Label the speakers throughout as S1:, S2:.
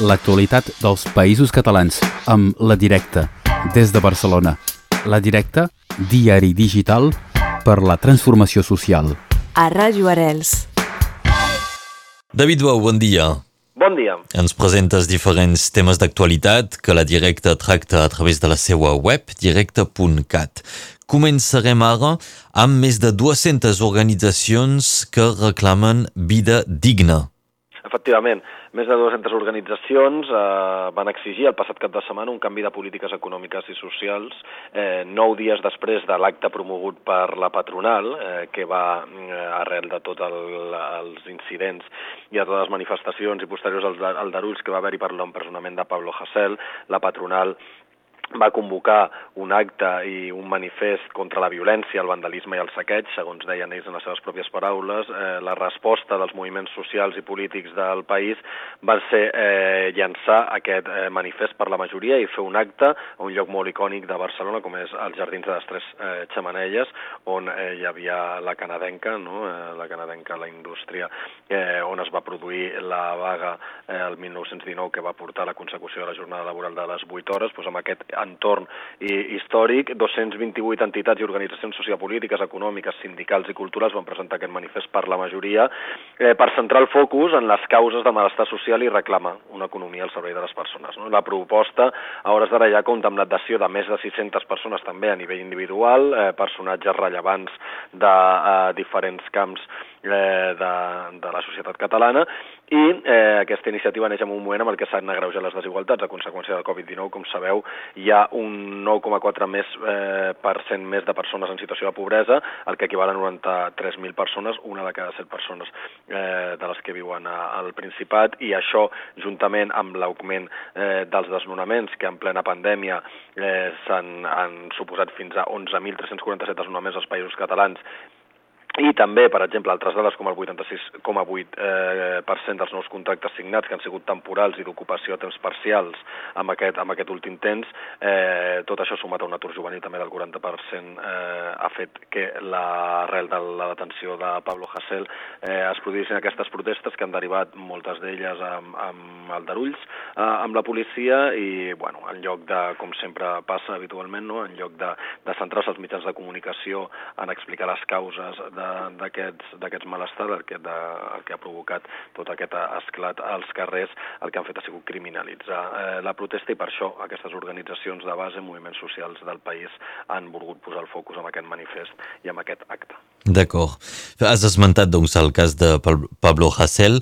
S1: l'actualitat dels països catalans amb La Directa, des de Barcelona. La Directa, diari digital per la transformació social.
S2: A Ràdio Arels.
S3: David Bou, bon dia.
S4: Bon dia.
S3: Ens presentes diferents temes d'actualitat que la Directa tracta a través de la seva web, directa.cat. Començarem ara amb més de 200 organitzacions que reclamen vida digna.
S4: Efectivament, més de 200 organitzacions eh, van exigir el passat cap de setmana un canvi de polítiques econòmiques i socials eh, nou dies després de l'acte promogut per la patronal, eh, que va eh, arrel de tots el, els incidents i a totes les manifestacions i posteriors als aldarulls que va haver-hi per l'empresonament de Pablo Hasél, la patronal va convocar un acte i un manifest contra la violència, el vandalisme i el saqueig, segons deien ells en les seves pròpies paraules. Eh, la resposta dels moviments socials i polítics del país va ser eh, llançar aquest eh, manifest per la majoria i fer un acte a un lloc molt icònic de Barcelona, com és els Jardins de les Tres eh, Xamanelles, on eh, hi havia la canadenca, no? eh, la canadenca, la indústria, eh, on es va produir la vaga eh, el 1919 que va portar a la consecució de la jornada laboral de les 8 hores, doncs amb aquest entorn històric, 228 entitats i organitzacions sociopolítiques, econòmiques, sindicals i culturals van presentar aquest manifest per la majoria eh, per centrar el focus en les causes de malestar social i reclamar una economia al servei de les persones. No? La proposta a hores d'ara ja compta amb l'adhesió de més de 600 persones també a nivell individual, eh, personatges rellevants de eh, diferents camps eh, de, de la societat catalana i eh, aquesta iniciativa neix en un moment en el que s'han agreujat les desigualtats a conseqüència del Covid-19. Com sabeu, hi ha un 9,4 més eh, per cent més de persones en situació de pobresa, el que equival a 93.000 persones, una de cada set persones eh, de les que viuen a, al Principat, i això, juntament amb l'augment eh, dels desnonaments, que en plena pandèmia eh, s'han suposat fins a 11.347 desnonaments als països catalans, i també, per exemple, altres dades com el 86,8% eh, dels nous contractes signats que han sigut temporals i d'ocupació a temps parcials amb aquest, amb aquest últim temps, eh, tot això sumat a un atur juvenil també del 40% eh, ha fet que l'arrel de la detenció de Pablo Hasél eh, es produïssin aquestes protestes que han derivat moltes d'elles amb, amb aldarulls eh, amb la policia i, bueno, en lloc de, com sempre passa habitualment, no? en lloc de, de centrar-se els mitjans de comunicació en explicar les causes de d'aquests malestar, el que, de, el que ha provocat tot aquest esclat als carrers, el que han fet ha sigut criminalitzar eh, la protesta i per això aquestes organitzacions de base, moviments socials del país, han volgut posar el focus en aquest manifest i en aquest acte.
S3: D'acord. Has esmentat doncs, el cas de Pablo Hasél.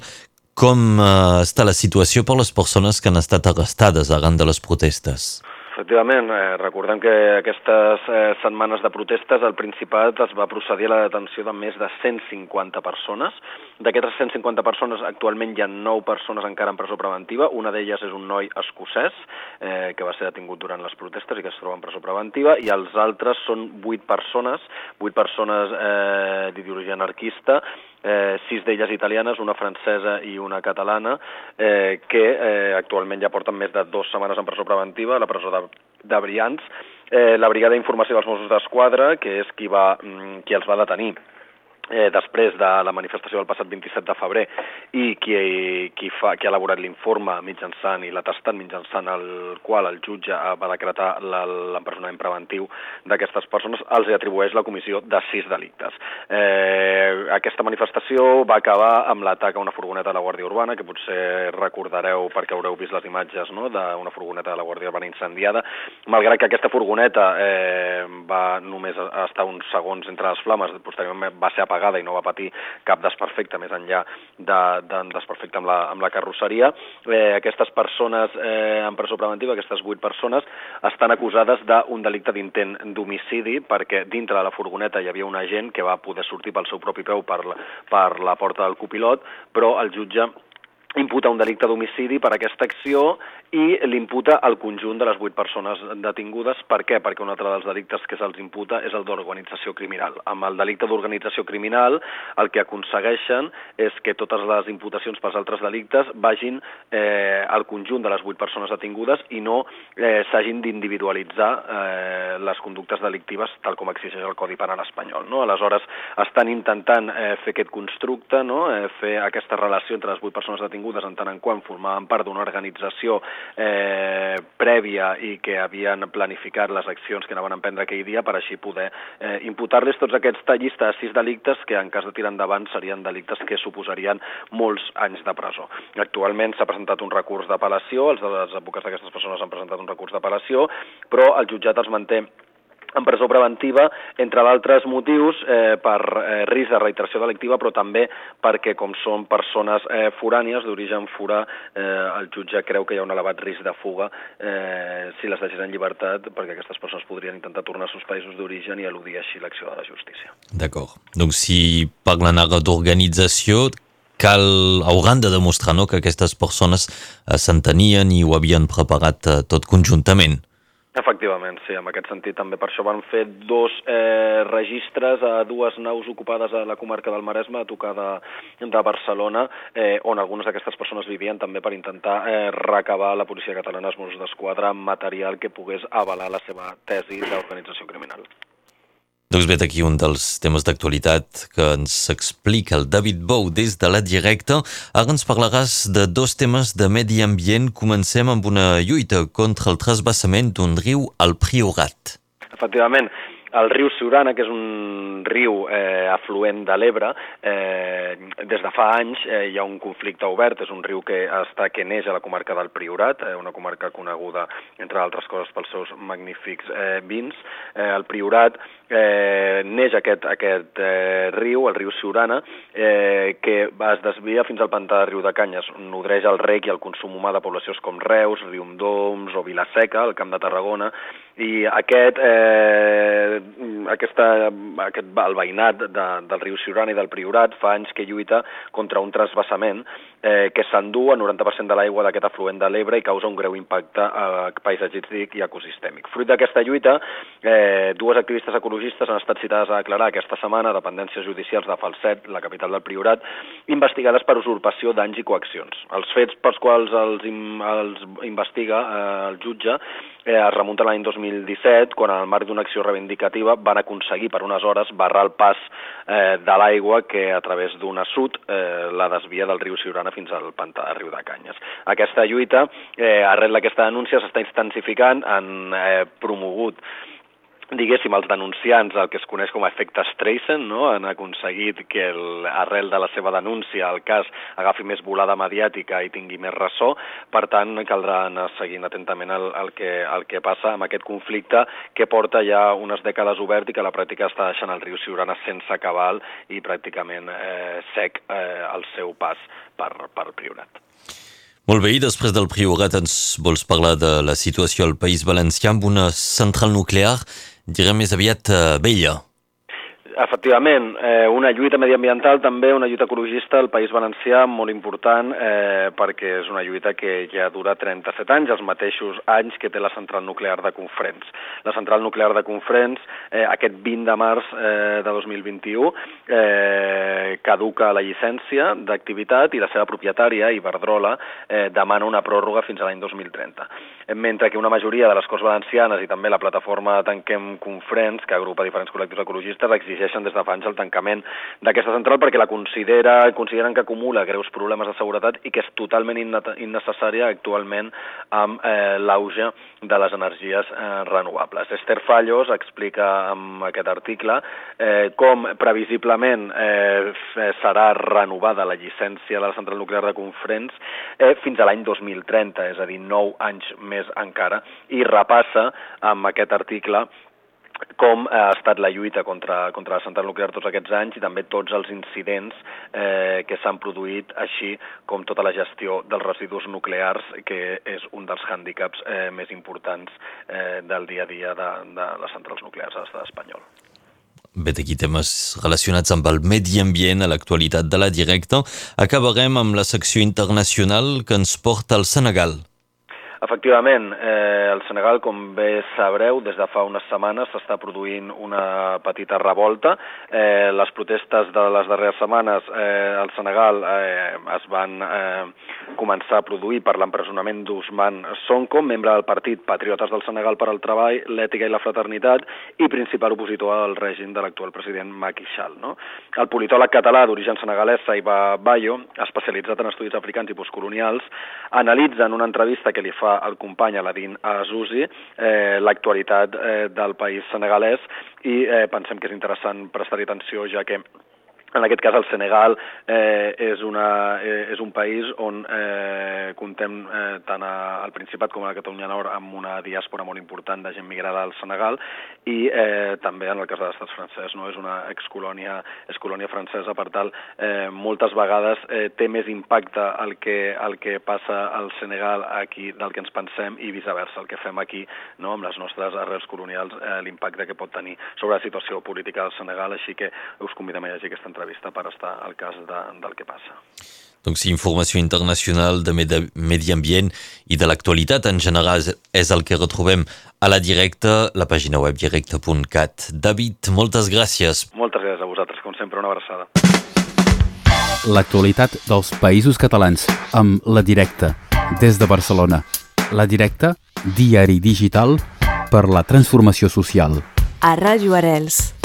S3: Com eh, està la situació per les persones que han estat arrestades arran de les protestes?
S4: Efectivament, eh, recordem que aquestes eh, setmanes de protestes el Principat es va procedir a la detenció de més de 150 persones. D'aquestes 150 persones actualment hi ha 9 persones encara en presó preventiva, una d'elles és un noi escocès eh, que va ser detingut durant les protestes i que es troba en presó preventiva, i els altres són 8 persones, 8 persones eh, d'ideologia anarquista, eh, sis d'elles italianes, una francesa i una catalana, eh, que eh, actualment ja porten més de dues setmanes en presó preventiva a la presó de, de Brians. Eh, la Brigada d'Informació dels Mossos d'Esquadra, que és qui, va, mm, qui els va detenir eh, després de la manifestació del passat 27 de febrer i qui, qui, fa, qui ha elaborat l'informe mitjançant i l'atestat mitjançant el qual el jutge va decretar l'empresonament preventiu d'aquestes persones, els atribueix la comissió de sis delictes. Eh, aquesta manifestació va acabar amb l'atac a una furgoneta de la Guàrdia Urbana, que potser recordareu perquè haureu vist les imatges no?, d'una furgoneta de la Guàrdia Urbana incendiada, malgrat que aquesta furgoneta eh, va només estar uns segons entre les flames, posteriorment va ser apagada apagada i no va patir cap desperfecte més enllà d'un de, de desperfecte amb la, amb la carrosseria. Eh, aquestes persones eh, en presó preventiva, aquestes vuit persones, estan acusades d'un delicte d'intent d'homicidi perquè dintre de la furgoneta hi havia un agent que va poder sortir pel seu propi peu per, per la porta del copilot, però el jutge imputa un delicte d'homicidi per aquesta acció i l'imputa al conjunt de les vuit persones detingudes. Per què? Perquè un altre dels delictes que se'ls imputa és el d'organització criminal. Amb el delicte d'organització criminal el que aconsegueixen és que totes les imputacions pels altres delictes vagin eh, al conjunt de les vuit persones detingudes i no eh, s'hagin d'individualitzar eh, les conductes delictives tal com exigeix el Codi Penal espanyol. No? Aleshores, estan intentant eh, fer aquest constructe, no? eh, fer aquesta relació entre les vuit persones detingudes en tant en quant formaven part d'una organització eh, prèvia i que havien planificat les accions que anaven a emprendre aquell dia per així poder eh, imputar-les tots aquests llista de sis delictes que en cas de tirar endavant serien delictes que suposarien molts anys de presó. Actualment s'ha presentat un recurs d'apel·lació, els advocats d'aquestes persones han presentat un recurs d'apel·lació, però el jutjat els manté en presó preventiva, entre d'altres motius, eh, per eh, risc de reiteració delictiva, però també perquè, com són persones eh, forànies d'origen forà, eh, el jutge creu que hi ha un elevat risc de fuga eh, si les deixés en llibertat, perquè aquestes persones podrien intentar tornar als seus països d'origen i eludir així l'acció de la justícia.
S3: D'acord. Doncs si parlen ara d'organització, cal, hauran de demostrar no, que aquestes persones eh, s'entenien i ho havien preparat eh, tot conjuntament.
S4: Efectivament, sí, en aquest sentit també per això van fer dos eh, registres a dues naus ocupades a la comarca del Maresme, a tocar de, de Barcelona, eh, on algunes d'aquestes persones vivien també per intentar eh, recabar la policia catalana els Mossos d'Esquadra material que pogués avalar la seva tesi d'organització criminal.
S3: Doncs vet aquí un dels temes d'actualitat que ens explica el David Bou des de la directa. Ara ens parlaràs de dos temes de medi ambient. Comencem amb una lluita contra el trasbassament d'un riu al Priorat.
S4: Efectivament, el riu Siurana, que és un riu eh, afluent de l'Ebre, eh, des de fa anys eh, hi ha un conflicte obert, és un riu que està que neix a la comarca del Priorat, eh, una comarca coneguda, entre altres coses, pels seus magnífics eh, vins. Eh, el Priorat eh, neix aquest, aquest eh, riu, el riu Siurana, eh, que es desvia fins al pantà de Riu de Canyes, nodreix el rec i el consum humà de poblacions com Reus, Riumdoms o Vilaseca, al Camp de Tarragona, i aquest, eh, aquesta, aquest, el veïnat de, del riu Siurana i del Priorat fa anys que lluita contra un trasbassament eh, que s'endú el 90% de l'aigua d'aquest afluent de l'Ebre i causa un greu impacte eh, paisatgístic i ecosistèmic. Fruit d'aquesta lluita, eh, dues activistes ecologistes han estat citades a declarar aquesta setmana dependències judicials de Falset, la capital del Priorat, investigades per usurpació, danys i coaccions. Els fets pels quals els, els investiga eh, el jutge eh, es remunta l'any 2017, quan en el marc d'una acció reivindicativa van aconseguir per unes hores barrar el pas eh, de l'aigua que a través d'un assut eh, la desvia del riu Siurana fins al pantà de Riu de Canyes. Aquesta lluita, eh, arrel d'aquesta denúncia, s'està intensificant, han eh, promogut diguéssim, els denunciants, el que es coneix com a efecte Streisand, no? han aconseguit que el, arrel de la seva denúncia el cas agafi més volada mediàtica i tingui més ressò, per tant caldrà anar seguint atentament el, el, que, el que passa amb aquest conflicte que porta ja unes dècades obert i que la pràctica està deixant el riu Siurana sense cabal i pràcticament eh, sec eh, el seu pas per, per Priorat.
S3: Molt bé, i després del Priorat ens vols parlar de la situació al País Valencià amb una central nuclear direm més aviat vella.
S4: Efectivament, eh, una lluita mediambiental, també una lluita ecologista al País Valencià molt important eh, perquè és una lluita que ja dura 37 anys, els mateixos anys que té la central nuclear de Confrens. La central nuclear de Confrens, eh, aquest 20 de març eh, de 2021, eh, caduca la llicència d'activitat i la seva propietària, Iberdrola, eh, demana una pròrroga fins a l'any 2030. Mentre que una majoria de les Corts Valencianes i també la plataforma Tanquem Confrens, que agrupa diferents col·lectius ecologistes, exigeix exigeixen des de fa anys el tancament d'aquesta central perquè la considera, consideren que acumula greus problemes de seguretat i que és totalment innecessària actualment amb eh, l'auge de les energies eh, renovables. Esther Fallos explica en aquest article eh, com previsiblement eh, serà renovada la llicència de la central nuclear de Confrens eh, fins a l'any 2030, és a dir, 9 anys més encara, i repassa amb aquest article com ha estat la lluita contra, contra la central nuclear tots aquests anys i també tots els incidents eh, que s'han produït, així com tota la gestió dels residus nuclears, que és un dels hàndicaps eh, més importants eh, del dia a dia de, de les centrals nuclears a l'estat espanyol.
S3: Bé, aquí temes relacionats amb el medi ambient a l'actualitat de la directa. Acabarem amb la secció internacional que ens porta al Senegal.
S4: Efectivament, eh, el Senegal, com bé sabreu, des de fa unes setmanes s'està produint una petita revolta. Eh, les protestes de les darreres setmanes eh, al Senegal eh, es van eh, començar a produir per l'empresonament d'Usman Sonko, membre del partit Patriotes del Senegal per al Treball, l'Ètica i la Fraternitat i principal opositor al règim de l'actual president Macky Sall. No? El politòleg català d'origen senegalès, Saiba Bayo, especialitzat en estudis africans i postcolonials, analitza en una entrevista que li fa el company Aladin Azuzi eh, l'actualitat eh, del país senegalès i eh, pensem que és interessant prestar-hi atenció ja que en aquest cas, el Senegal eh, és, una, eh, és un país on eh, contem eh, tant al Principat com a la Catalunya Nord amb una diàspora molt important de gent migrada al Senegal i eh, també en el cas de l'estat francès. No? És una excolònia és colònia francesa, per tal, eh, moltes vegades eh, té més impacte el que, el que passa al Senegal aquí del que ens pensem i viceversa, el que fem aquí no? amb les nostres arrels colonials, eh, l'impacte que pot tenir sobre la situació política del Senegal, així que us convidem a llegir aquesta entrevista per estar al cas de, del que passa.
S3: Donc, si informació internacional de medi ambient i de l'actualitat en general és el que retrobem a la directa, la pàgina web directa.cat. David, moltes gràcies.
S4: Moltes gràcies a vosaltres, com sempre, una abraçada.
S1: L'actualitat dels països catalans amb La Directa, des de Barcelona. La Directa, diari digital per la transformació social.
S2: A Ràdio Arels.